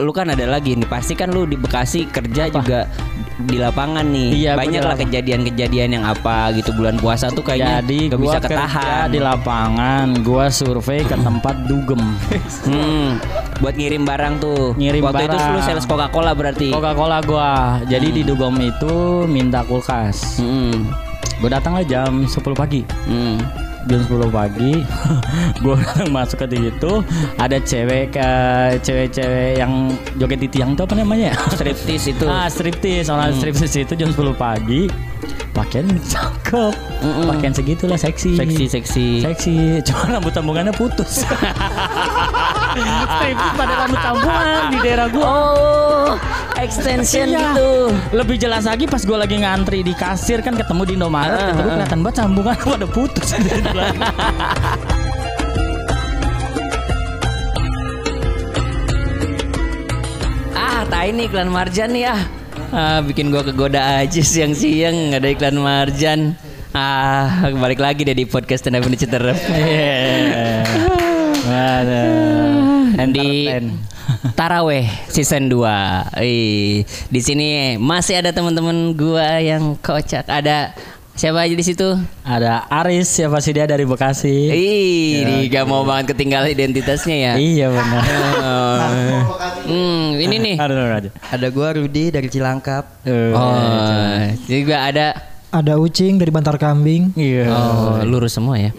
lu kan ada lagi nih. Pasti kan lu di Bekasi kerja juga di lapangan nih. Iya, gua Banyak lah kejadian-kejadian yang apa gitu bulan puasa tuh kayaknya Jadi gak gua bisa kerja ketahan. di lapangan, gua survei ke tempat dugem. Hmm, buat ngirim barang tuh. Ngirim Waktu itu barang. lu sales Coca-Cola berarti. Coca-Cola gua. Jadi di dugem itu minta kulkas. Hmm. Gue datang lah jam 10 pagi. Hmm. Jam 10 pagi gue masuk ke situ ada cewek ke cewek-cewek yang joget di tiang itu apa namanya? Striptease itu. Ah, striptis, orang striptis itu jam 10 pagi. Pakaian cakep. Mm-mm. Pakaian segitulah seksi. Seksi seksi. Seksi, cuma rambut sambungannya putus. Striptis pada rambut sambungan di daerah gua. Oh, extension Iya. gitu. Lebih jelas lagi pas gue lagi ngantri di kasir kan ketemu di Indomaret, Ah, ketemu ah. kelihatan banget sambungan pada putus. Ah, tai nih iklan Marjan nih ah. Bikin gua kegoda aja siang-siang ada iklan Marjan. Ah, balik lagi deh di podcast Stand Up. Iya. Ada. Di Taraweh season 2. Ih, di sini masih ada teman-teman gua yang kocak. Ada siapa aja di situ? Ada Aris siapa sih dia dari Bekasi? Ih, nih, gak mau banget ketinggalan identitasnya ya. Iya benar. Hmm, ini nih. Ada aja. Ada gua Rudi dari Cilangkap. Oh, juga ada. Ada Ucing dari Bantar Kambing. Iya. Oh, lurus semua ya.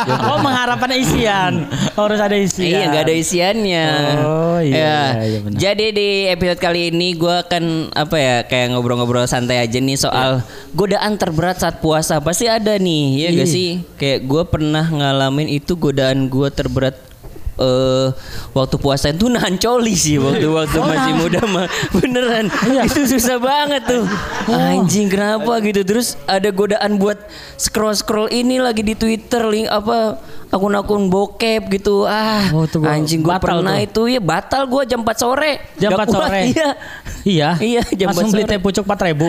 Oh mengharapkan isian. Harus ada isian. Iya, nggak ada isiannya. Oh, iya, Ya. iya, benar. Jadi di episode kali ini gue akan apa ya kayak ngobrol-ngobrol santai aja nih soal godaan terberat saat puasa pasti ada nih, ya gak Iya. sih? Kayak gue pernah ngalamin itu godaan gue terberat eh waktu puasa itu nahan coli sih waktu waktu masih muda mah. Beneran. Itu susah banget tuh. Anjing kenapa gitu? Terus ada godaan buat scroll scroll ini lagi di Twitter link apa akun-akun bokep gitu ah Oh, itu gua- anjing gue pernah tuh. itu ya batal gue jam 4 sore Jam Gak 4 kuat, sore. iya Iya. Iya, jam Langsung 4 beli teh pucuk 4 ribu.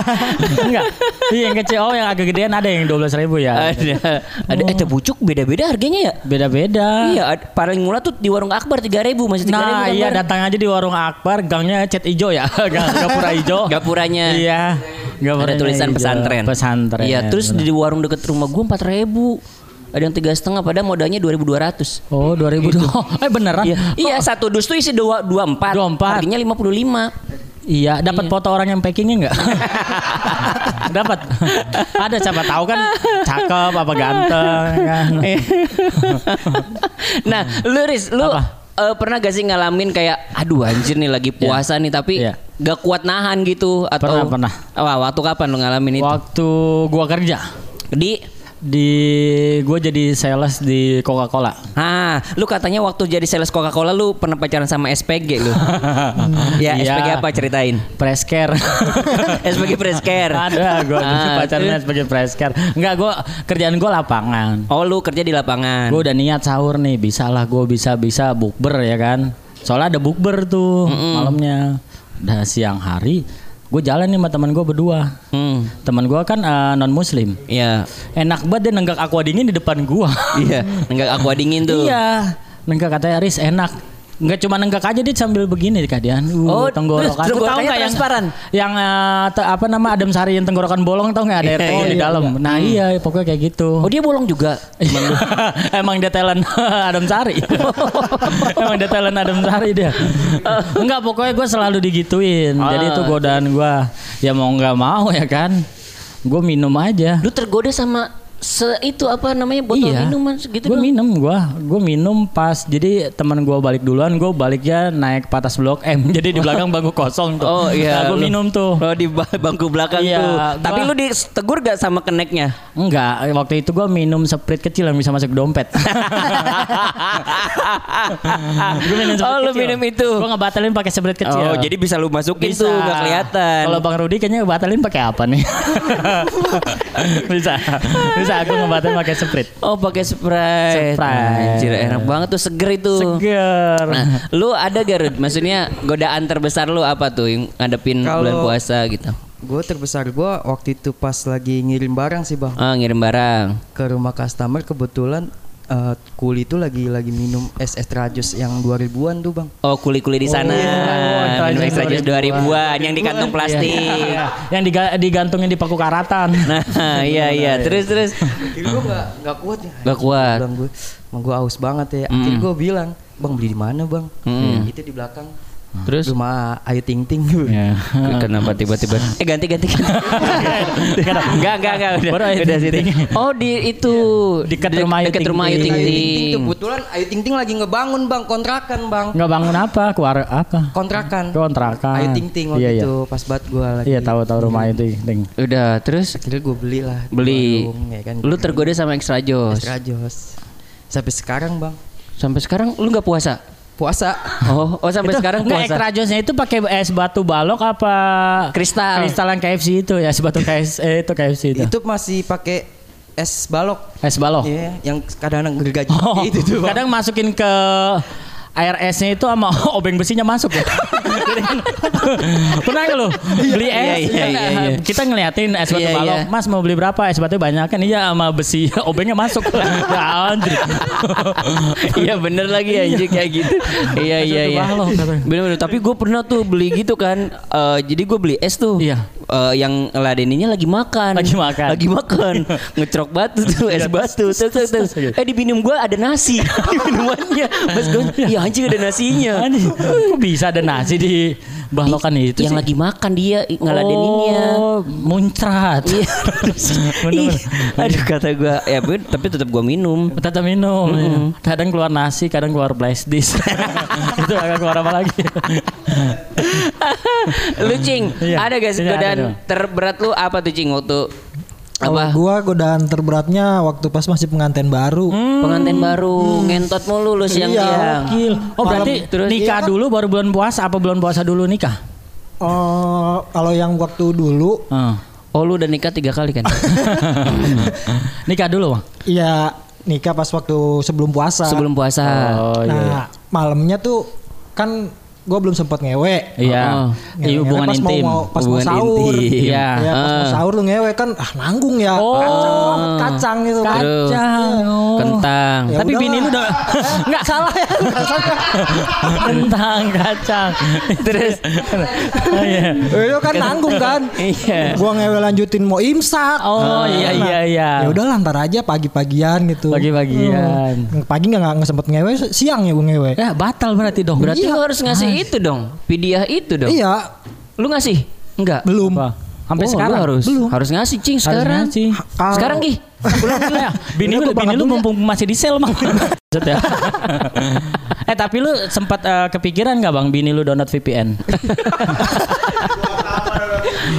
Enggak. Iya yang kecil. Oh yang agak gedean ada yang 12 ribu ya. ada ada eh teh pucuk beda-beda harganya ya Beda-beda. iya paling murah tuh di warung Akbar 3000 masih 3000 Nah kan, iya Bar? datang aja di warung Akbar gangnya cat ijo ya Gang Gapura ijo Gapuranya. Iya ada tulisan pesantren. Pesantren Iya, terus di warung deket rumah gue empat ribu. Ada yang tiga setengah, pada modalnya dua ribu dua ratus. Oh 2000 oh, Eh beneran Iya, iya satu dus tuh isi dua dua empat. 24. Harganya lima puluh lima. Iya, dapat foto orang yang packingnya enggak? dapat. Ada siapa tahu kan cakep apa ganteng kan. nah, lu Riz, lu Apa? eh, pernah gak sih ngalamin kayak, aduh anjir nih lagi puasa nih, tapi Iya. gak kuat nahan gitu atau? Pernah, pernah. Wah, waktu kapan lu ngalamin itu? Waktu gua kerja Di, di gua jadi sales di Coca-Cola. ah, lu katanya waktu jadi sales Coca-Cola lu pernah pacaran sama SPG lu? ya, Iya. SPG apa ceritain? Presker. SPG Presker. Ada gua Ah, pacarnya sebagai presker. Enggak, gua kerjaan gua lapangan. Oh, lu kerja di lapangan. Gue udah niat sahur nih, bisa lah gue bisa bisa bukber ya kan. Soalnya ada bukber tuh malamnya. Udah siang hari, gue jalan nih sama teman gue berdua. Hmm. Teman gue kan non muslim. Iya. Enak banget dia nenggak aqua dingin di depan gua. Iya, enggak aqua dingin tuh. iya, nenggak katanya Riz enak. Enggak cuma nenggak aja dia sambil begini kadian. Oh, Uh, tenggorokan. terus tahu nggak yang transparan? yang te- apa nama Adem Sari yang tenggorokan bolong tau nggak ada air Iya, di iya, dalam. Nah iya pokoknya kayak gitu. Oh, dia bolong juga. Emang dia talent Adam Sari. Emang dia talent Adam Sari dia. Enggak pokoknya gue selalu digituin. Jadi Ah. itu godaan gue. Ya mau nggak mau ya kan. Gue minum aja. Lu tergoda sama se itu apa namanya botol iya. minuman segitu Gue minum gue. Gue minum pas. Jadi teman gue balik duluan. Gue baliknya naik ke atas blok M. Jadi di belakang bangku kosong tuh. Oh iya. Nah, gue minum tuh. Oh di ba- bangku belakang Iya, tuh. gua- Tapi lu ditegur gak sama keneknya? Enggak, waktu itu gue minum sprit kecil yang bisa masuk dompet. Gue minum Oh, lu minum itu. Gue ngebatalin pakai sprit kecil. Oh, jadi bisa lu masukin bisa. tuh gak kelihatan. Kalau Bang Rudi kayaknya ngebatalin pakai apa nih? bisa. Bisa aku ngebatalin pakai sprit. Oh, pakai Sprite. Sprite. Anjir, enak banget tuh seger itu. Seger. Nah, lu ada gak Rud? Maksudnya godaan terbesar lu apa tuh yang ngadepin Kalau- bulan puasa gitu? Gue terbesar gue waktu itu pas lagi ngirim barang sih bang Ah, ngirim barang. ke rumah customer kebetulan eh, kuli itu lagi lagi minum es extra jus yang 2000-an tuh bang. Oh kuli-kuli di sana. iya. Minum extra jus 2000-an yang di kantong plastik. Iya, yang diga- digantungin di paku karatan. Nah, iya iya. Terus terus. Akhirnya gue gak, nggak kuat ya. Gak kuat. Bilang gue, emang gue aus banget ya. Akhirnya gue bilang, bang beli di mana bang? Itu di belakang. Terus Rumah Ayu Ting Ting. Ya. kenapa tiba-tiba eh ganti ganti ganti. Enggak enggak enggak udah. Baru Ayu udah Ting. Ting. Oh di itu Dekat Dek- rumah Ayu dekat Ting rumah Ayu Ting. Ting Ayu Ting Ting Ting. kebetulan Ayu Ting Ting lagi ngebangun bang kontrakan bang. Nggak bangun apa? Keluar apa? Kontrakan. Kontrakan. Ayu Ting Ting waktu Iya, iya. itu pas banget gue lagi. Iya tahu tahu rumah itu, Ting. Udah terus Akhirnya gue beli lah. beli. warung, ya kan. Lu tergoda sama extra jos. Extra Jos. Sampai sekarang bang Sampai sekarang lu nggak puasa? Puasa. Oh, oh sampai sekarang Nggak, puasa. josnya itu pakai es batu balok apa Kristal. Kristal yang KFC itu ya, es batu KFC eh, itu KFC itu. Itu masih pakai es balok. Es balok. Iya, yang kadang-kadang gergaji Oh, itu tuh. Kadang masukin ke air esnya itu sama obeng besinya masuk ya. Pernah nggak lu beli es? Iya, iya, iya, iya. Kita ngeliatin es batu Iya, balok. iya. Mas mau beli berapa? Es batu banyak kan? Iya sama besi obengnya masuk. ya anjir. Iya bener lagi anjir kayak gitu. Iya iya iya. balok katanya. Bener-bener. Tapi gue pernah tuh beli gitu kan. Eh, jadi gue beli es tuh. Iya. Eh, yang ngeladeninnya lagi makan. Lagi makan. Lagi makan. Ngecerok batu tuh es batu. Tuh, tuh, tuh. Eh di minum gue ada nasi di minumannya. Mas gue, iya anjing ada nasinya. Kok bisa ada nasi di balokan itu yang sih? lagi makan dia ngeladeninnya. Oh, muncrat. Iya. Ih, Aduh kata gue, ya tapi- tapi tetap gue minum. Tetap minum. ya. Kadang keluar nasi, kadang keluar flash disk. itu agak keluar apa lagi? lu cing, Iya. ada gak sih Iya, ada godaan terberat lu apa tuh cing waktu Kalau apa gua godaan terberatnya waktu pas masih pengantin baru. pengantin baru ngentot mulu lu siang-siang. Gokil. Oh berarti Terus- nikah Iya kan? dulu baru bulan puasa apa bulan puasa dulu nikah? Oh, kalau yang waktu dulu Heeh. Oh lu udah nikah tiga kali kan? nikah dulu bang. ya nikah pas waktu sebelum puasa. Sebelum puasa. Oh nah, iya. malamnya tuh kan gua belum sempat ngewe. Iya. Oh. Iya, Ngewe hubungan pas intim. Mau, mau, pas Hubungan mau sahur. intim. Iya. Ya, pas mau Ah. sahur lu ngewe kan ah nanggung ya. Oh. Kacang banget kacang gitu. Kacang. Oh. Kentang. Ya Tapi bini lu udah nggak salah ya. Kentang kacang. Terus Oh iya. Itu kan nanggung kan. Iya. Gua ngewe lanjutin mau imsak. Oh iya iya iya. Ya udah lantar aja pagi-pagian gitu. Pagi-pagian. Hmm. Pagi nggak nggak sempet ngewe, siang ya gue ngewe. Ya batal berarti dong. berarti Iya. lu harus ngasih itu dong, pidiah itu dong. Iya, Lu ngasih? Enggak. belum. Apa? Sampai Oh, sekarang harus harus ngasih cing sekarang. ngasih. Kalau- Sekarang Ki. Pulang dulu ya. Bini lu, bini lu mumpung masih di sel. Maksud ya. eh tapi lu sempat eh, kepikiran nggak bang bini lu download VPN?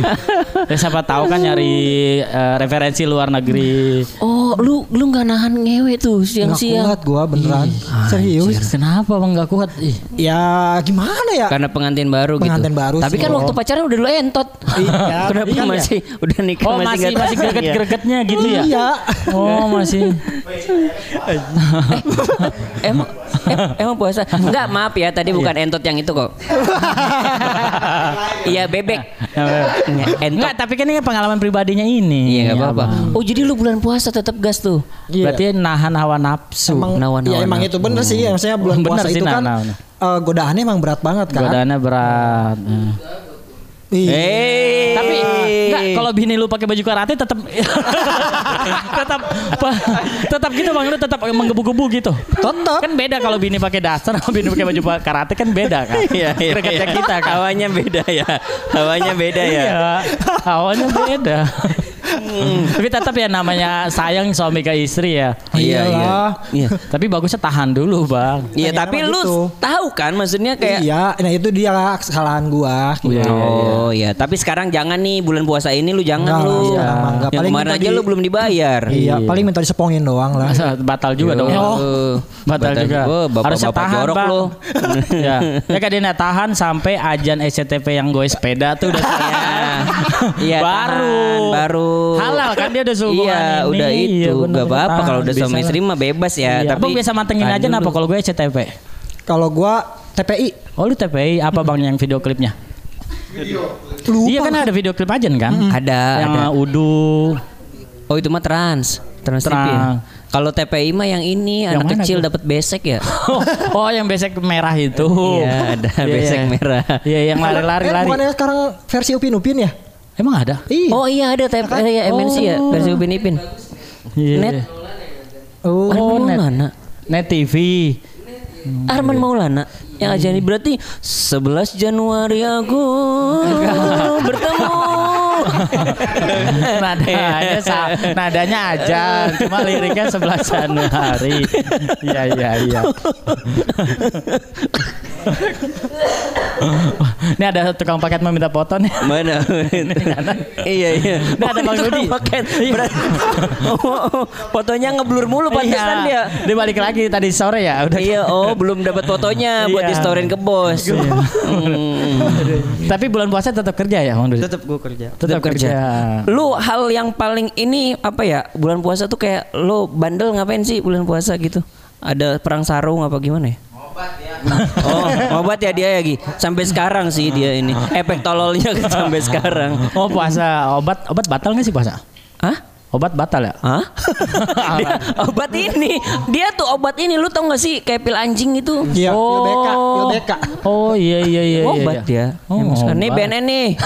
ya siapa tahu kan nyari eh, referensi luar negeri. Oh, lu lu nggak nahan ngewe tuh siang-siang. kuat gue beneran. Serius. Kenapa bang nggak kuat? Ih. Ya gimana ya? Karena pengantin baru Pengantin gitu. baru Tapi sih. kan waktu pacaran udah lu entot. Iya, Kenapa iya. masih udah nikah Oh masih masih masih tahan ya? greget-gregetnya gitu ya? Iya. Oh masih. emang em- emang puasa enggak maaf ya tadi bukan entot yang itu kok iya bebek Enggak, Enggak, tapi kan ini pengalaman pribadinya ini. iya nggak apa-apa Abang. oh jadi lu bulan puasa tetap gas tuh Iya. Berarti nahan hawa nafsu. Emang, Nawan, ya emang itu bener sih. Maksudnya bulan Bener puasa sih, itu kan nawan, nawan. eh, godaannya emang berat banget kan. Godaannya berat. Hmm. Iya. eh Tapi enggak kalau bini lu pakai baju karate tetap tetap tetap gitu Bang lu tetap menggebu-gebu gitu. Tetap. Kan beda kalau bini pakai daster sama bini pakai baju karate kan beda kan. Iya, iya, iya. kita kan. Hawanya beda ya. Hawanya beda ya. Iya, awalnya beda. Tapi tetap ya namanya sayang suami ke istri ya. Iya, iya. Iya. Tapi bagusnya tahan dulu, Bang. Iya, tapi lu gitu. tahu kan maksudnya kayak Iya, nah itu dia kesalahan gua. Iya, iya, Oh iya, tapi sekarang jangan nih bulan puasa ini lu jangan Enggak lah, lu. enggak. Yang Paling kemarin aja di- lu belum dibayar. Iya, paling minta disepongin doang lah. Batal juga dong. Oh, Batal, juga. Oh, Harusnya bapak-bapak tahan, jorok Bang. lu. ya. Ya kan dia tahan sampai ajan SCTV yang gue sepeda tuh udah Iya, baru. tahan, baru. Halal kan dia udah sehubungan Iya, ini. udah Iya, itu. bener, Gak apa-apa kalau udah suami lah. istri mah bebas ya, Iya. tapi Abang biasa mantengin aja dulu. apa kalau gue SCTV? Kalau gua TPI Oh lu TPI apa bang yang video klipnya? lupa. Iya kan ada video klip aja kan? Ada, Yang ada. udu. Oh itu mah trans. Trans TV. ya? Trans. Kalau TPI mah yang ini Yang anak kecil dapat besek ya. Oh, yang besek merah itu. Iya, ada Iya, besek iya. merah. Iya, yang lari-lari Eh, lari. bukannya sekarang versi Upin Upin ya? Emang ada? Iya. Oh iya ada TPI ya MNC ya versi Upin Ipin. Iya. Net. Oh, Arman net. Maulana. Net TV. Arman Maulana yang aja ini berarti 11 Januari aku bertemu. nadanya sa- nadanya aja cuma liriknya 11 Januari iya iya iya ini ada tukang paket meminta foto nih Mana? iya iya. Ini ada Bang Dodi. Paket. Iya. Berat- Oh, oh, fotonya ngeblur mulu pantesan dia. iya dia balik lagi tadi sore ya udah Iya, oh belum dapat fotonya buat Iya. di storyin ke bos. Hmm. tapi bulan puasa tetap kerja ya Bang Dodi Tetap gue kerja. tetap kerja Lu hal yang paling ini apa ya? Bulan puasa tuh kayak lu bandel ngapain sih bulan puasa gitu? Ada perang sarung apa gimana ya? Oh, obat ya dia ya Gi. Sampai sekarang sih dia ini. Efek tololnya sampai sekarang. oh puasa obat obat batal nggak sih puasa Hah? obat batal ya Hah? Dia- obat ini, dia tuh obat ini lu tau gak sih kayak pil anjing itu? Iya, Oh. pil BK, pil BK. oh iya iya iya iya, obat iya. dia. Oh, Emang sekarang. Nih obat. BNN nih.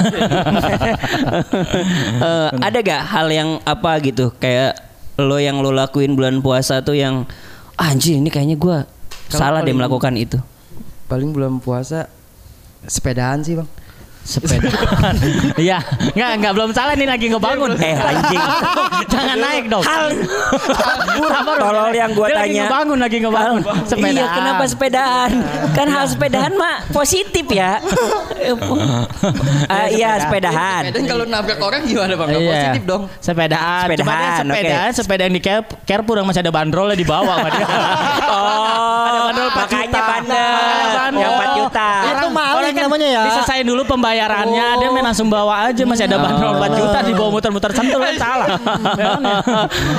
Eh, ada gak hal yang apa gitu kayak lo yang lo lakuin bulan puasa tuh yang "Ah, anjir ini kayaknya gua salah paling- melakukan itu. Paling bulan puasa sepedaan sih bang. Sepeda iya nggak nggak belum salah nih lagi ngebangun Eh anjing. jangan naik dong Hal tolol yang gua Dia lagi tanya. ngebangun lagi ngebangun sepeda Iya kenapa sepedaan? Kan hal sepedaan mah positif ya. Ah, iya sepedahan. Dan kalau nabrak orang gimana bang? Iya. positif dong. Sepedaan. Sepedaan, sepedaan, oke. sepeda yang di Care- Carrefour yang masih ada bandrolnya di bawah. Oh, bandel 4 makanya juta. bandel. Makanya bandel. Yang 4 namanya ya. Diselesain dulu pembayarannya, dia main langsung bawa aja masih ada bandrol 4 juta di bawah muter-muter sentul kan salah.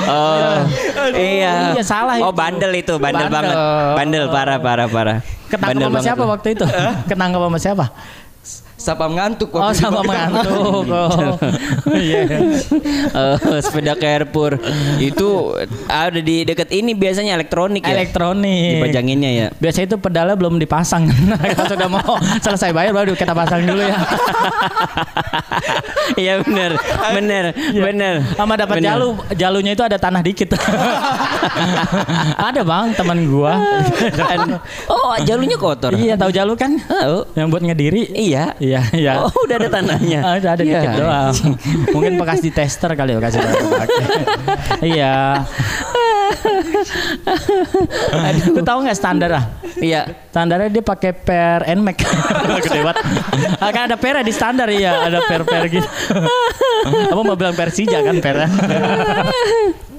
Oh, iya. Iya, salah Oh, bandel itu, bandel, Bandel. banget. Bandel parah, parah, parah. Ketangkep sama siapa waktu itu? Ketangkep sama siapa? Sapam ngantuk Oh itu. mengantuk. Oh. Iya. Eh, sepeda Carrefour itu ada di dekat ini biasanya elektronik ya. Elektronik. Dipajanginnya ya. Biasanya itu pedalnya belum dipasang. Kalau sudah mau selesai bayar baru kita pasang dulu ya. Iya benar, benar, benar. Sama dapat jalu, jalunya itu ada tanah dikit. ada bang, teman gua. Oh, jalurnya kotor. iya, tahu jalu kan? Oh, Yang buat ngediri. iya. Iya, iya. Oh, udah ada tanahnya. Ah, Ada ada Iya. dikit doang. Mungkin bekas di tester kali ya kasih. Iya. Lu tahu nggak standar ah? Iya. Standarnya dia pakai per Nmax. Gede banget. Ah, kan ada per di standar iya, ada per-per gitu. Apa mau bilang Persija kan per?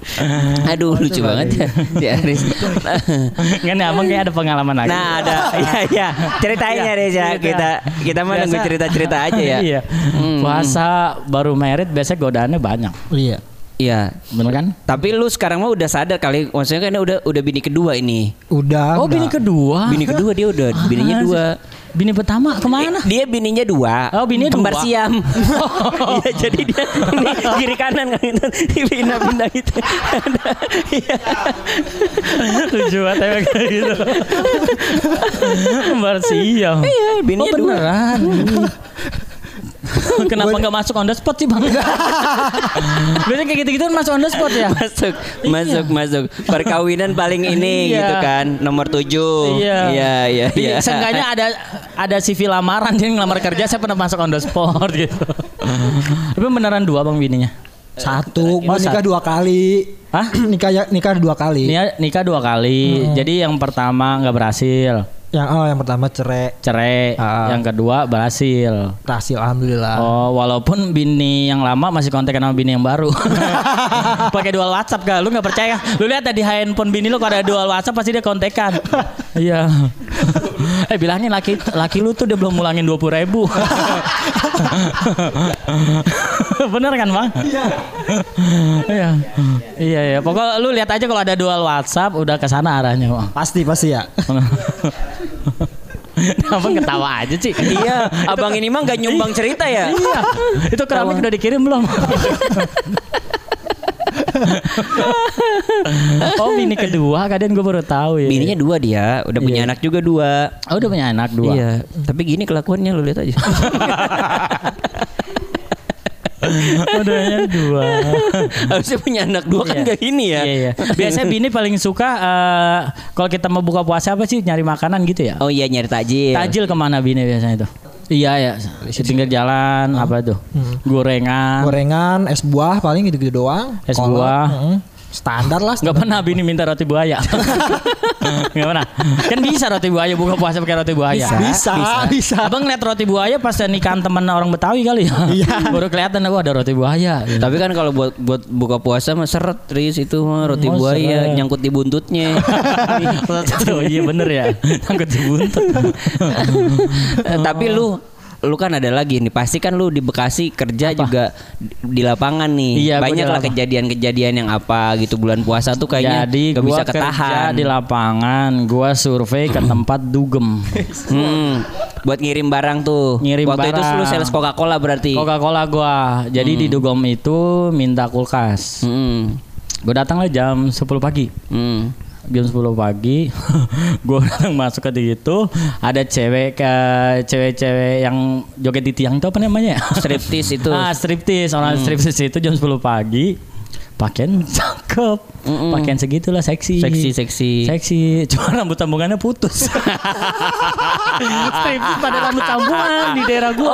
Aduh, lucu banget ya. Si Aris. Kan ya, abang kayak ada pengalaman lagi. Nah, ada iya iya. Ceritain ya, Reza. Iya. Kita kita mah nunggu Biasa. cerita-cerita aja ya. iya. Hmm. Puasa baru merit biasanya godaannya banyak. Iya. Iya. Bener kan? Tapi lu sekarang mah udah sadar kali, maksudnya kan udah udah bini kedua ini. Udah. Oh, udah. bini kedua. Bini kedua dia udah bininya Ah, dua. Bini pertama ke mana? Dia bininya dua. Oh, bininya Kembar dua. siam. Iya, jadi dia ini kiri kanan kan itu pindah-pindah gitu. Iya. Lucu banget emang kayak gitu. Kembar siam. Iya, Oh bininya dua. Kenapa nggak masuk on the spot sih bang? Biasanya kayak gitu-gitu kan masuk on the spot ya. Masuk, masuk, masuk. Perkawinan paling ini Iya. gitu kan, nomor tujuh. Iya. iya, iya. Iya. iya. Seenggaknya ada ada CV lamaran jadi ngelamar kerja saya pernah masuk on the spot gitu. Tapi beneran dua bang bininya. Satu, gua Oh, nikah satu. dua kali. Hah? nikah ya- nikah dua kali. Nia nikah dua kali. Jadi yang pertama nggak berhasil, Yang oh yang pertama cerai. cerai. Ah. Yang kedua berhasil. Berhasil alhamdulillah. Oh, walaupun bini yang lama masih kontak sama bini yang baru. Pakai dual WhatsApp gak? Lu nggak percaya? Lu lihat di handphone bini lu kalau ada dual WhatsApp pasti dia kontekan. Iya. eh bilangin laki laki lu tuh dia belum mulangin dua puluh ribu. Bener kan bang? Iya. Iya iya. Pokoknya lu lihat aja kalau ada dual WhatsApp udah ke sana arahnya bang. Pasti pasti ya. Abang ketawa aja sih. Iya, abang ini mah nggak nyumbang cerita ya. Iya. Itu keramik udah dikirim belum? oh bini kedua kadang gue baru tahu ya. Bininya dua dia, udah punya anak juga dua. Oh udah punya anak dua. Iya, tapi gini kelakuannya lu lihat aja. Udahnya dua. Harusnya punya anak dua kan Iya. gak gini ya. Iya, iya. Biasanya bini paling suka eh, kalau kita mau buka puasa apa sih nyari makanan gitu ya? Oh iya nyari takjil. Tajil ke mana bini biasanya itu? Iya ya, di pinggir jalan apa tuh? Gorengan. Gorengan, es buah paling gitu-gitu doang. Es Kolak, buah. mm, Standar lah. Gak pernah bini minta roti buaya. Gak pernah. Kan bisa roti buaya buka puasa pakai roti buaya. Bisa, bisa. Abang ngeliat roti buaya pas nikahan temen orang Betawi kali ya. Iya. Baru kelihatan oh ada roti buaya. Tapi kan kalau buat buat buka puasa mah seret Tris itu mah roti Oh, buaya seret. nyangkut di buntutnya. oh iya bener ya. Takut dibuntut. Eh, Tapi lu lu kan ada lagi nih pasti kan lu di Bekasi kerja juga di- lapangan nih Iya, banyak lah kejadian-kejadian yang apa gitu bulan puasa tuh kayaknya Jadi gak gua bisa kerja ketahan di lapangan, gua survei ke tempat dugem. Hmm, buat ngirim barang tuh Ngirim waktu itu barang. lu sales Coca Cola berarti Coca-Cola gua. Jadi di dugem itu minta kulkas. Hmm, Gua datang lah jam 10 pagi. hmm. Jam 10 pagi gue masuk ke situ ada cewek ke cewek-cewek yang joget di tiang itu apa namanya? Striptease itu. ah striptis orang striptis itu jam 10 pagi pakaian cakep Mm-mm. pakaian segitulah seksi Seksi, seksi. seksi cuma rambut sambungannya putus striptis pada rambut sambungan di daerah gua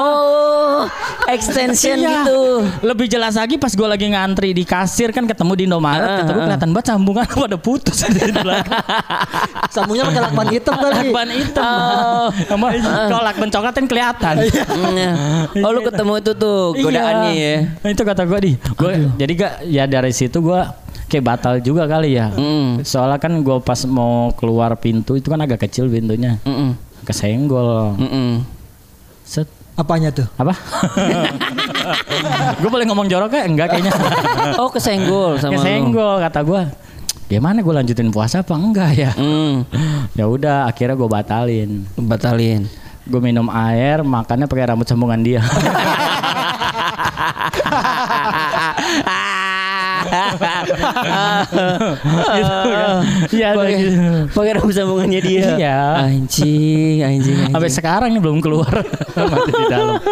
Oh, extension Iya. gitu. Lebih jelas lagi pas gue lagi ngantri di kasir kan ketemu di Indomaret, kata gue ah. kelihatan banget sambungan pada putus di belakang. Sambungnya pakai lakban hitam kali. lakban hitam. Oh. Sama kalau lakban coklat kan kelihatan. Oh, lu ketemu itu tuh godaannya ya. Iya. Nah, itu kata gue di. Gua, jadi gak ya dari situ gue kayak batal juga kali ya. Mm. Soalnya kan gue pas mau keluar pintu itu kan agak kecil pintunya. Mm-mm. Kesenggol. Mm-mm. Set. Apanya tuh? Apa? gue boleh ngomong jorok ya? Enggak kayaknya. Oh, kesenggol sama lu. Kesenggol kata gue. Gimana gue lanjutin puasa apa enggak ya? Hmm, Ya udah akhirnya gue batalin. batalin. Gue minum air, makannya pakai rambut sambungan dia. Gitu kan. Iya, pakai pakai rambut sambungannya dia. Iya. Anjing, anjing, anjing. Sampai sekarang ini belum keluar. Masih di dalam.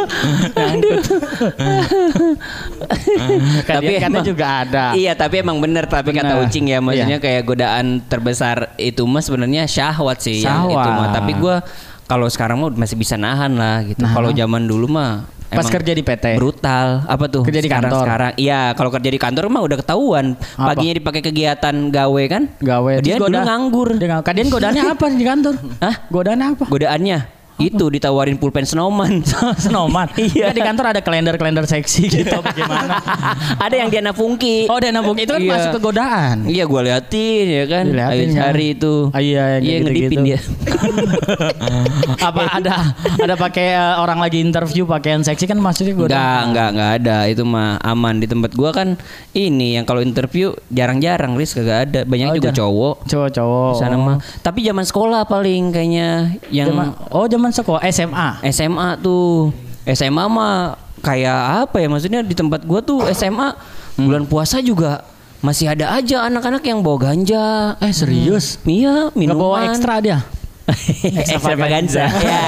Tapi emang- juga ada. Iya, tapi emang bener tapi kata Bener. Ucing ya, maksudnya Iya. kayak godaan terbesar itu mah sebenarnya syahwat sih yang itu Syahwat. mah. Tapi gua kalau sekarang mah masih bisa nahan lah gitu. Nahan. Kalau zaman dulu mah Pas emang kerja di PT. brutal apa tuh Kerja di sekarang, kantor. sekarang iya kalau kerja di kantor mah udah ketahuan Apa? paginya dipakai kegiatan gawe kan Gawe. dia dulu nganggur Dia nganggur. Kalian godaannya apa di kantor? Hah? Godaannya apa? godaannya itu ditawarin pulpen snowman Snowman. Iya. Di kantor ada kalender-kalender seksi gitu apa gimana. ada yang dia nafungki Oh, dana bung itu kan Iya. masuk ke godaan. Iya gua liatin ya kan Diliatin, Ayo kan? cari itu Ah, iya, yang Iya ngedipin dia apa ada ada pakai eh, orang lagi interview pakaian seksi kan maksudnya godaan. Enggak, enggak, enggak ada. Itu mah aman di tempat gua kan ini yang kalau interview jarang-jarang Riz kagak ada. Banyak Oh, juga jarang. cowok. Cowok-cowok. Di sana mah. Tapi zaman sekolah paling kayaknya yang oh, zaman sekolah SMA. SMA tuh. SMA mah kayak apa ya maksudnya di tempat gua tuh SMA Hmm. bulan puasa juga masih ada aja anak-anak yang bawa ganja. Eh, serius? Iya, Nggak minuman. bawa ekstra dia. Extravaganza. ya.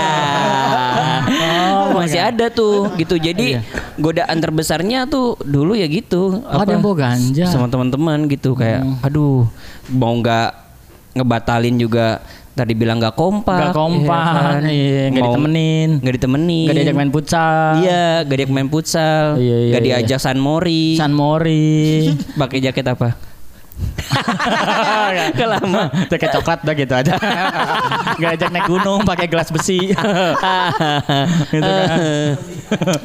masih ada tuh gitu. Jadi godaan terbesarnya tuh dulu ya gitu. Oh, ada yang bawa ganja. Sama teman-teman gitu kayak aduh mau nggak ngebatalin juga tadi bilang nggak kompak. Nggak kompak, iya, nggak Mau- ditemenin. Nggak ditemenin. Gak diajak main futsal. Iya, gak diajak main futsal. Iya, iya, Gak iya. diajak San Mori. San Mori. Pakai jaket apa? Kelama. Jaket coklat dah gitu aja. Gak ajak naik gunung pakai gelas besi. Gitu kan.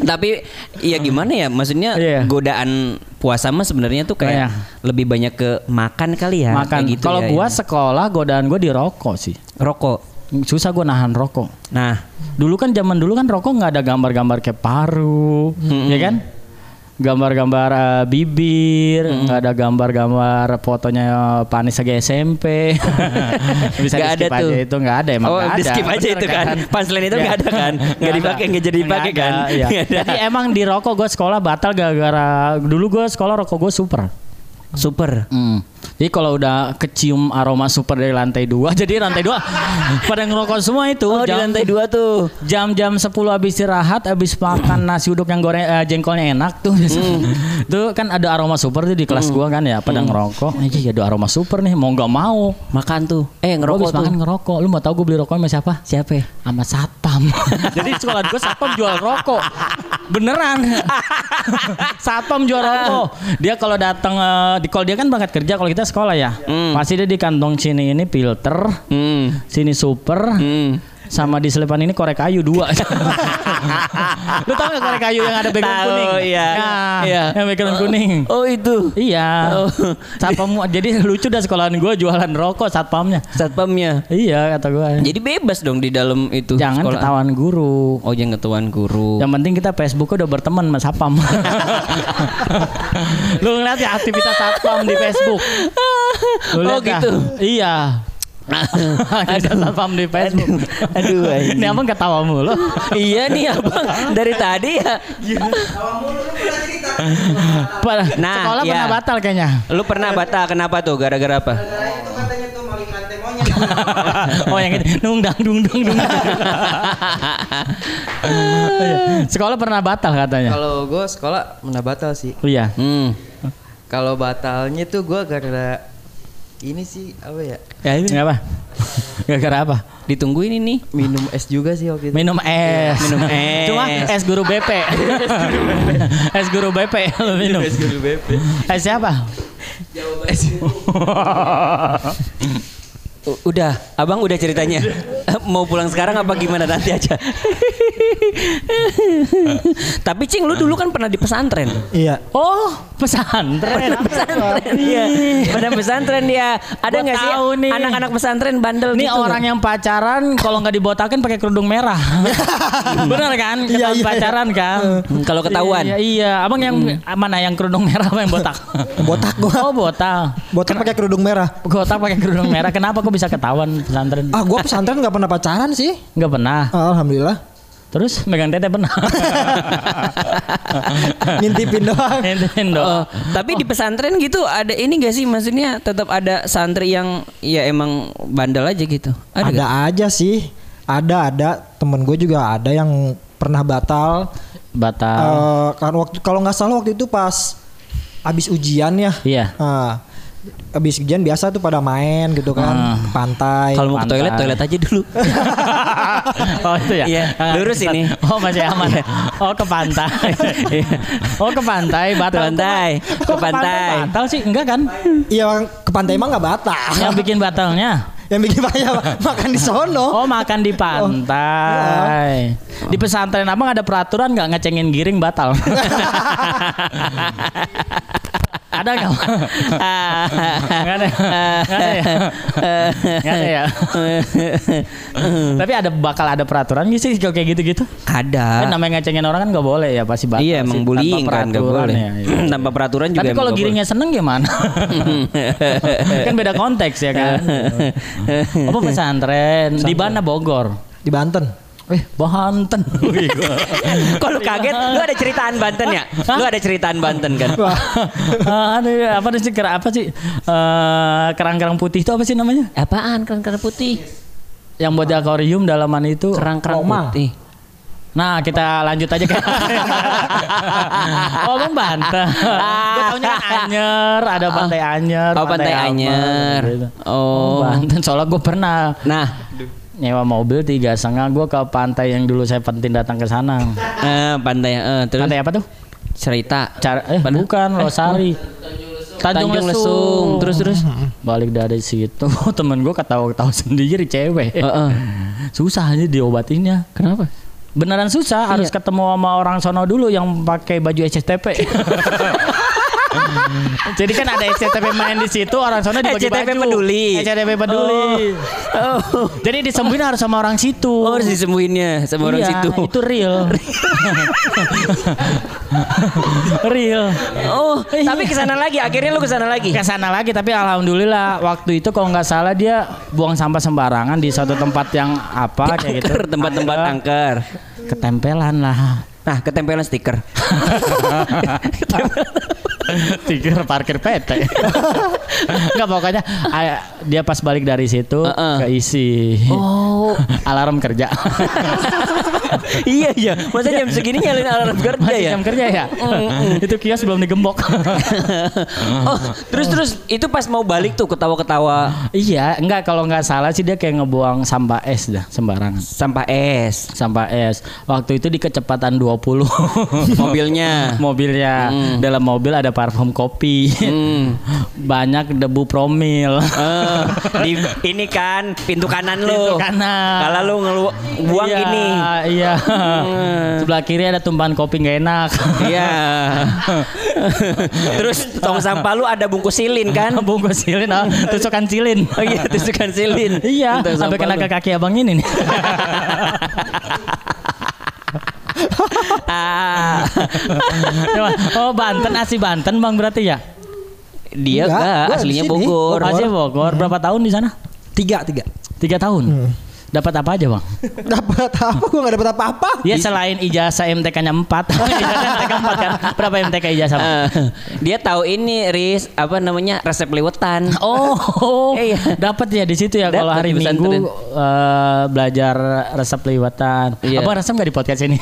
Tapi ya gimana ya? Maksudnya Iya. godaan puasa mah sebenarnya tuh kayak Kayak. lebih banyak ke makan kali ya. Makan. kayak gitu Kalau ya, gua ya. sekolah godaan gua di rokok sih. rokok. Susah gua nahan rokok. Nah, Dulu kan zaman dulu kan rokok nggak ada gambar-gambar kayak paru, ya kan? Gambar-gambar eh, bibir, nggak ada gambar-gambar fotonya Pak Anies lagi SMP. Bisa di-skip ada tuh. aja itu nggak ada emang Oh, nggak ada. di-skip aja Bener itu kan. Punchline itu nggak ada kan? Nggak dipakai, nggak jadi dipakai kan? iya. Jadi emang di rokok gue sekolah batal gara-gara dulu gue sekolah rokok gue super. Super. Hmm. Jadi kalau udah kecium aroma super dari lantai dua, jadi lantai dua pada ngerokok semua itu. Oh di Jam- lantai dua tuh. Jam-jam 10 habis istirahat, habis makan nasi uduk yang goreng eh, jengkolnya enak tuh. tuh kan ada aroma super tuh di kelas gua kan ya, pada ngerokok. Iya, ada aroma super nih, mau nggak mau. Makan tuh. Eh Gua ngerokok habis tuh. makan ngerokok. Lu mau tahu gue beli rokok sama siapa? Siapa? ya? Sama satpam. Jadi sekolah gue satpam jual rokok. Beneran. satpam jual rokok. Dia kalau datang eh, di kalau dia kan berangkat kerja, kalau kita sekolah ya. Hmm. Pasti dia di kantong sini ini filter, Hmm. sini super, Hmm. Sama di selipan ini korek kayu dua. Lu tau gak korek kayu yang ada background Tahu, kuning? iya. Nah, Iya. Yang background kuning. Oh itu. Iya. Oh. Satpam jadi lucu dah sekolahan gue jualan rokok satpamnya. Satpamnya. Iya kata gue. Jadi bebas dong di dalam itu. Jangan sekolah. ketahuan guru. Oh jangan ketahuan guru. Yang penting kita Facebook udah berteman sama Satpam. Lu ngeliat ya aktivitas Satpam di Facebook. Lu Oh lihat dah? gitu. Iya. Aktivitas Satpam di Facebook. Aduh, anjing. Ini abang ketawa mulu. iya nih abang dari tadi ya. Pa- Nah, Sekolah iya. pernah batal kayaknya. Lu pernah batal kenapa tuh? Gara-gara apa? oh yang itu dung dang dung dung dung. Iya. Sekolah pernah batal katanya. Kalau gue sekolah pernah batal sih. Oh iya. Hmm. Kalau batalnya tuh gue gara ini sih apa ya? Ya ini Kenapa? Gara-gara apa? ditungguin ini. Minum es juga sih waktu itu. Minum es. Minum es. Cuma es guru BP. es guru BP lu minum. Es guru BP. Es siapa? U- udah, abang udah ceritanya. Mau pulang sekarang apa gimana nanti aja. Tapi Cing, lu dulu kan pernah di pesantren. Iya. Oh, pesantren. pesantren dia. Pada pesantren dia. Ada nggak sih nih. anak-anak pesantren bandel Ini gitu? orang yang pacaran kalau nggak dibotakin pakai kerudung merah. Bener kan? Ketahuan iya. pacaran kan? Hmm, kalau ketahuan. Iya, iya. Abang yang mana yang kerudung merah apa yang botak? Botak gua. Oh, botak. Botak pakai kerudung merah. Botak pakai kerudung merah. Kenapa kok bisa ketahuan pesantren? Ah, gua pesantren nggak pernah pacaran sih. Nggak pernah. Ah, Alhamdulillah. Terus megang tete pernah. Ngintipin doang. Ngintipin Oh, doang. tapi di pesantren gitu ada ini gak sih maksudnya tetap ada santri yang ya emang bandel aja gitu. Ada, Ada, aja sih. Ada ada temen gue juga ada yang pernah batal. Batal. Eh, kan waktu kalau nggak salah waktu itu pas abis ujian ya. Iya. Ah, abis ujian biasa tuh pada main gitu kan ke pantai. Kalau mau ke toilet toilet aja dulu. oh itu ya? Iya, Ah, lurus ini. Oh masih aman ya? Oh ke pantai. oh ke pantai batal. Pantai, ke pantai. Batal sih enggak kan? Iya ke pantai emang nggak batal. Yang bikin batalnya? yang bikin banyak makan di sono. Oh makan di pantai. Di pesantren abang ada peraturan nggak ngecengin giring batal? ada nggak? Nggak ada. Nggak ada ya. Nggak ada ya. Tapi ada bakal ada peraturan nggak sih kalau kayak gitu-gitu? Kan Ada. namanya ngecengin orang kan nggak boleh ya pasti batal. Iya emang tanpa bullying kan nggak boleh. ya, iya. Tanpa peraturan juga. Tapi kalau giringnya seneng gimana? kan beda konteks ya kan. Apa pesantren di mana Bogor? Di Banten. Eh, Banten. boleh. Kalau kaget, lu ada ceritaan Banten ya? Lu ada ceritaan Banten kan? Ah, Aduh, apa sih apa sih? Eh, kerang-kerang putih itu apa sih namanya? Apaan kerang-kerang putih? Yang buat di akuarium dalaman itu. Kerang-kerang putih. Nah, kita lanjut aja kan. oh, Bang Banten. Gue taunya kan Anyer, ada Pantai Anyer. Oh, Pantai Anyer. gitu. Oh. Banten. Soalnya gue pernah Nah, nyewa mobil tiga setengah gue ke pantai yang dulu saya penting datang ke sana. eh, pantai eh, terus Pantai apa tuh? cerita. Cara eh Mana? bukan Losari. Tanjung, Tanjung Lesung. Lesung. Terus terus. Balik dari situ temen gue ketawa-ketawa sendiri cewek. Heeh. Susah aja diobatinnya. Kenapa? Beneran susah harus ketemu sama orang sono dulu yang pakai baju SCTP. Jadi kan ada SCTP main di situ orang sono dibagi SCTP baju. peduli. SCTP peduli. Oh. Jadi disembuhin harus sama orang situ. Oh, harus disembuhinnya sama orang Iya, situ. Itu real. real. Oh, tapi ke sana lagi. Akhirnya lu ke sana lagi. ke sana lagi tapi alhamdulillah waktu itu kalau nggak salah dia buang sampah sembarangan di suatu tempat yang apa kayak gitu Angker, tempat-tempat Ada angker. ketempelan lah Nah, ketempelan stiker. Tiga parkir PT. Enggak pokoknya dia pas balik dari situ Heeh. keisi. Oh. Alarm kerja. iya iya. Masa jam segini nyalin alarm kerja Masih ya? jam kerja ya? Itu kios belum digembok. oh, terus terus itu pas mau balik tuh ketawa-ketawa iya, enggak kalau nggak salah sih dia kayak ngebuang sampah es dah sembarangan. sampah es Sampah es. Waktu itu di kecepatan 20. mobilnya. Mobilnya. Dalam mobil ada parfum kopi. Hmm. Banyak debu promil. Eh, di ini kan pintu kanan lu. Pintu kanan. Kalau lu ngelu buang Iya, ini. Iya. Sebelah kiri ada tumpahan kopi nggak enak. Iya. Terus tong sampah lu ada bungkus silin kan? Bungkus silin, ah, tusukan silin. Oh iya, tusukan silin. Iya, sampai kena ke kaki abang ini nih. Ah. Oh Banten, asli Banten bang berarti ya? Dia Enggak, enggak, gua aslinya sini. Bogor. Asli Bogor. Berapa tahun di sana? Tiga, tiga. Tiga tahun. Dapat apa aja bang? Dapat apa? Gue gak dapat apa-apa. Ya selain ijazah MTK-nya 4 Ijazah MTK 4 kan Berapa MTK ijazah? Eh, dia tahu ini Riz apa namanya resep liwetan. Oh, Iya. dapat ya di situ ya kalau hari Minggu eh, belajar resep liwatan. Iya. Apa resep nggak di podcast ini?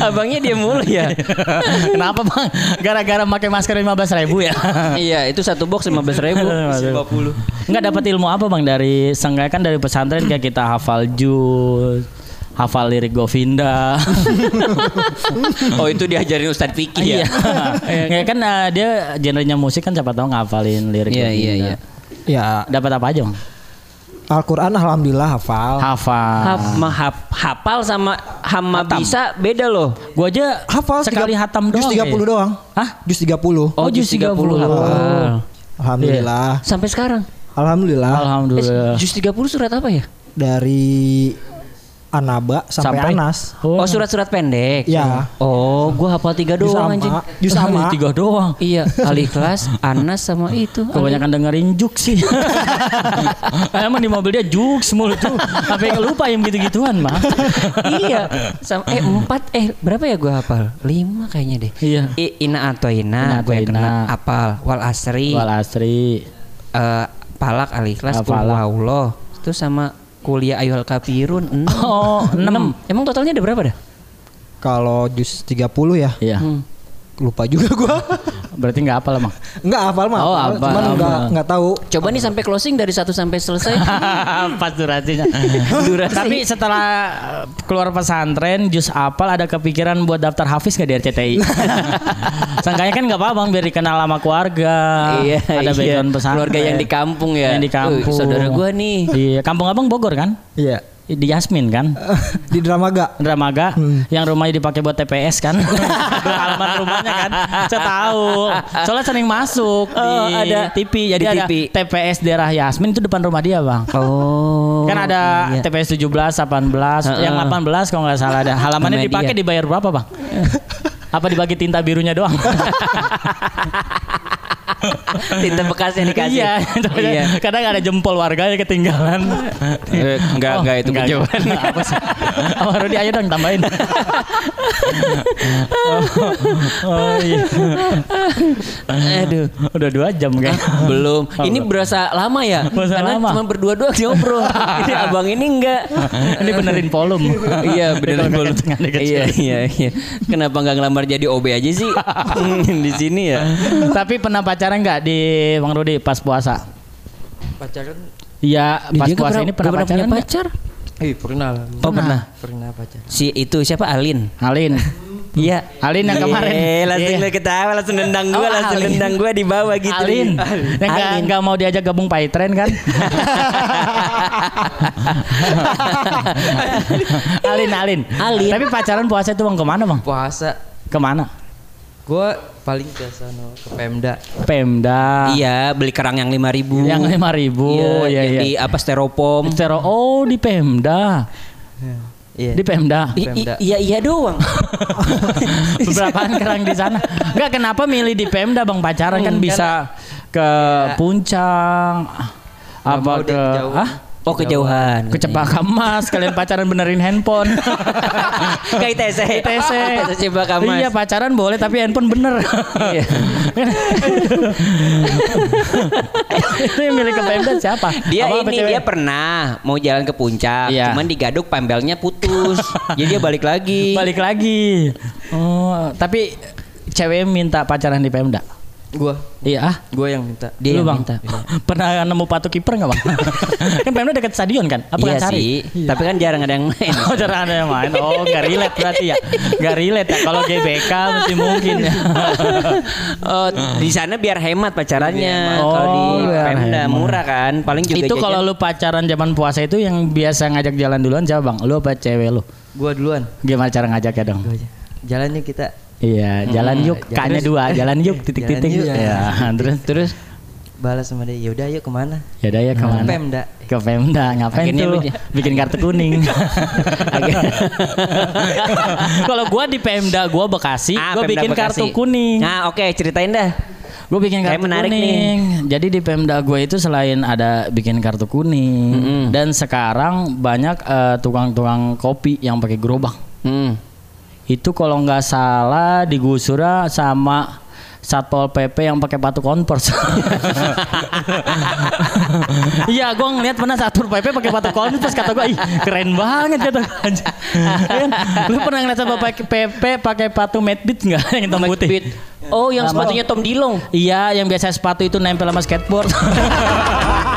Abangnya dia mulu ya. Kenapa bang? Gara-gara pakai masker 15 ribu ya? iya, itu satu box 15 ribu. 50. Nggak dapat ilmu apa bang dari seenggaknya kan dari pesantren kayak kita hafal jus, hafal lirik Govinda. Oh, itu diajarin Ustadz Piki Iya. ya. Kan eh, dia genrenya musik kan siapa tahu ngafalin lirik Iya, Govinda. iya, iya. Ya, Dapat apa aja bang? Al-Quran alhamdulillah hafal. Hafal. Hap, mahap, hafal sama hama Hatam. bisa beda loh. Gua aja Hafal sekali tiga- hatam doang. Jus 30 kayaknya. doang. Hah? Jus 30. Oh, jus 30 hafal. Alhamdulillah. Sampai sekarang. Alhamdulillah. Alhamdulillah. Eh, jus 30 surat apa ya? Dari Anaba sampai, Anas. Oh, surat-surat pendek. Ya. Oh, gua hafal tiga doang sama. anjing. Sama. Tiga doang. Iya, Al-Ikhlas, Anas sama itu. Kebanyakan dengerin juk sih. Emang di mobil dia juk mulu tuh. Sampai lupa yang gitu-gituan mah. iya. Sama, eh empat eh berapa ya gua hafal? Lima kayaknya deh. Iya. I, ina atau Ina ina, gue atau kena ina. apal. Wal asri, Wal asri. eh, palak al-ikhlas, Ah, kul falak. Allah. Itu sama kuliah ayuhal kafirun. enam. Oh, enam. Emang totalnya ada berapa dah? Kalau jus 30 ya. Iya. Hmm. Lupa juga gua. Berarti nggak hafal emang. Enggak hafal mah. Oh, hafal, hafal, Cuman enggak hafal. enggak tahu. Coba nih sampai closing dari satu sampai selesai. Pas durasinya. Durasi. Tapi setelah uh, keluar pesantren, jus apal ada kepikiran buat daftar hafiz gak di RCTI? Sangkanya kan nggak apa-apa bang, biar dikenal sama keluarga. iya, ada iya. background pesantren. Keluarga yang di kampung ya. Yang di kampung. Wih, saudara gua nih. Iya, kampung abang Bogor kan? Iya. Di Yasmin kan? Di Dramaga. Dramaga yang rumahnya dipakai buat TPS kan alamat rumahnya kan saya tahu soalnya sering masuk Oh, di ada. TV jadi Di ada TV. TPS daerah Yasmin itu depan rumah dia bang Oh. kan ada iya. TPS 17 18 yang 18 kalau nggak salah ada halamannya dipakai dibayar berapa bang apa dibagi tinta birunya doang tinta bekas yang dikasih. iya iya. kadang ada jempol warganya ketinggalan Eh, enggak, enggak itu kejauhan. apa sih oh Rudi ayo dong tambahin oh, oh iya Aduh. udah dua jam kan Belum. Ini berasa lama ya? Berasa Karena lama. cuma berdua-dua ngobrol. ini abang ini enggak. ini benerin volume iya kekencangan dikecil. Iya iya iya. Kenapa nggak ngelamar jadi OB aja sih di sini ya? tapi pernah pacaran nggak di Bang Rudi pas puasa Pacaran? Iya pas Dia puasa pernah- ini pernah nggak pacaran punya pacar? Eh pernah. Oh pernah. Pernah pacaran. Si itu siapa Alin? Alin Iya. Alin yang kemarin. Eh, langsung Iya. lu ketawa, langsung nendang gua, Oh, langsung Alin. nendang gua di bawah gitu. Alin yang nggak Alin. nggak mau diajak gabung Paitren kan Alin Alin Alin. tapi pacaran puasa itu bang ke mana bang Puasa. ke mana Gue paling ke sono ke Pemda. Pemda Iya, beli kerang yang 5000 yang lima ribu Iya, ya, yang ya. di apa styrofoam. Stero- oh di Pemda Iya. di Pemda I- i- Pemda. Iya iya doang. beberapa kerang di sana. Enggak kenapa milih di Pemda Bang pacaran kan Hmm, bisa ke Puncak Nggak apa ke jauh. ah Oh kejauhan. Kecepaka emas, kalian pacaran benerin handphone. Kayak ITC. ITC. ITC Cempaka Mas. Iya pacaran boleh tapi handphone bener. Iya. itu yang milik Pemda siapa? Dia Apa, ini dia pernah mau jalan ke puncak, Iya. cuman digaduk pembelnya putus. Jadi dia balik lagi. balik lagi. Oh, tapi cewek minta pacaran di Pemda. Gua, Iya ah. gua yang minta. Dia Lu, yang bang. minta. Pernah nemu patu kiper nggak bang? kan Pemda dekat stadion kan? Apa iya kan cari? sih, tapi kan jarang ada yang main. Oh jarang ada yang main. Oh gak relate berarti ya. Gak relate ya. Kalau GBK masih mungkin ya. Oh, di sana biar hemat pacarannya. Oh, kalau di biar Pemda hemat. murah kan, paling juga itu kalau lu pacaran zaman puasa itu yang biasa ngajak jalan duluan siapa bang? Lu apa cewek lu? Gua duluan. Gimana cara ngajaknya dong? Gua aja. Jalannya kita Iya, jalan yuk. jalan- K-nya dua, jalan yuk titik-titik. Yuk. Ya, terus terus balas sama dia. Yaudah yuk ke mana? ya udah ya ke mana? Pemda. Ke Pemda, ngapain Akhirnya tuh? Bikin kartu kuning. Kalau gua di Pemda, gua Bekasi, Ah, gua Pemda bikin Bekasi. kartu kuning. Nah, oke, ceritain dah. Gue bikin Kayak kartu menarik kuning. Jadi di Pemda gue itu selain ada bikin kartu kuning Mm-mm. dan sekarang banyak eh, tukang-tukang kopi yang pakai gerobak. Hmm. Itu kalau nggak salah digusura sama Satpol PP yang pakai patu konvers. Iya, gue ngeliat pernah Satpol PP pakai patu konvers kata gue, ih keren banget kata gue. Kan? Lu pernah ngeliat Satpol PP pakai patu Mad Beat nggak yang hitam putih? Oh, yang sepatunya Tom Dilong. Iya, yang biasa sepatu itu nempel sama skateboard.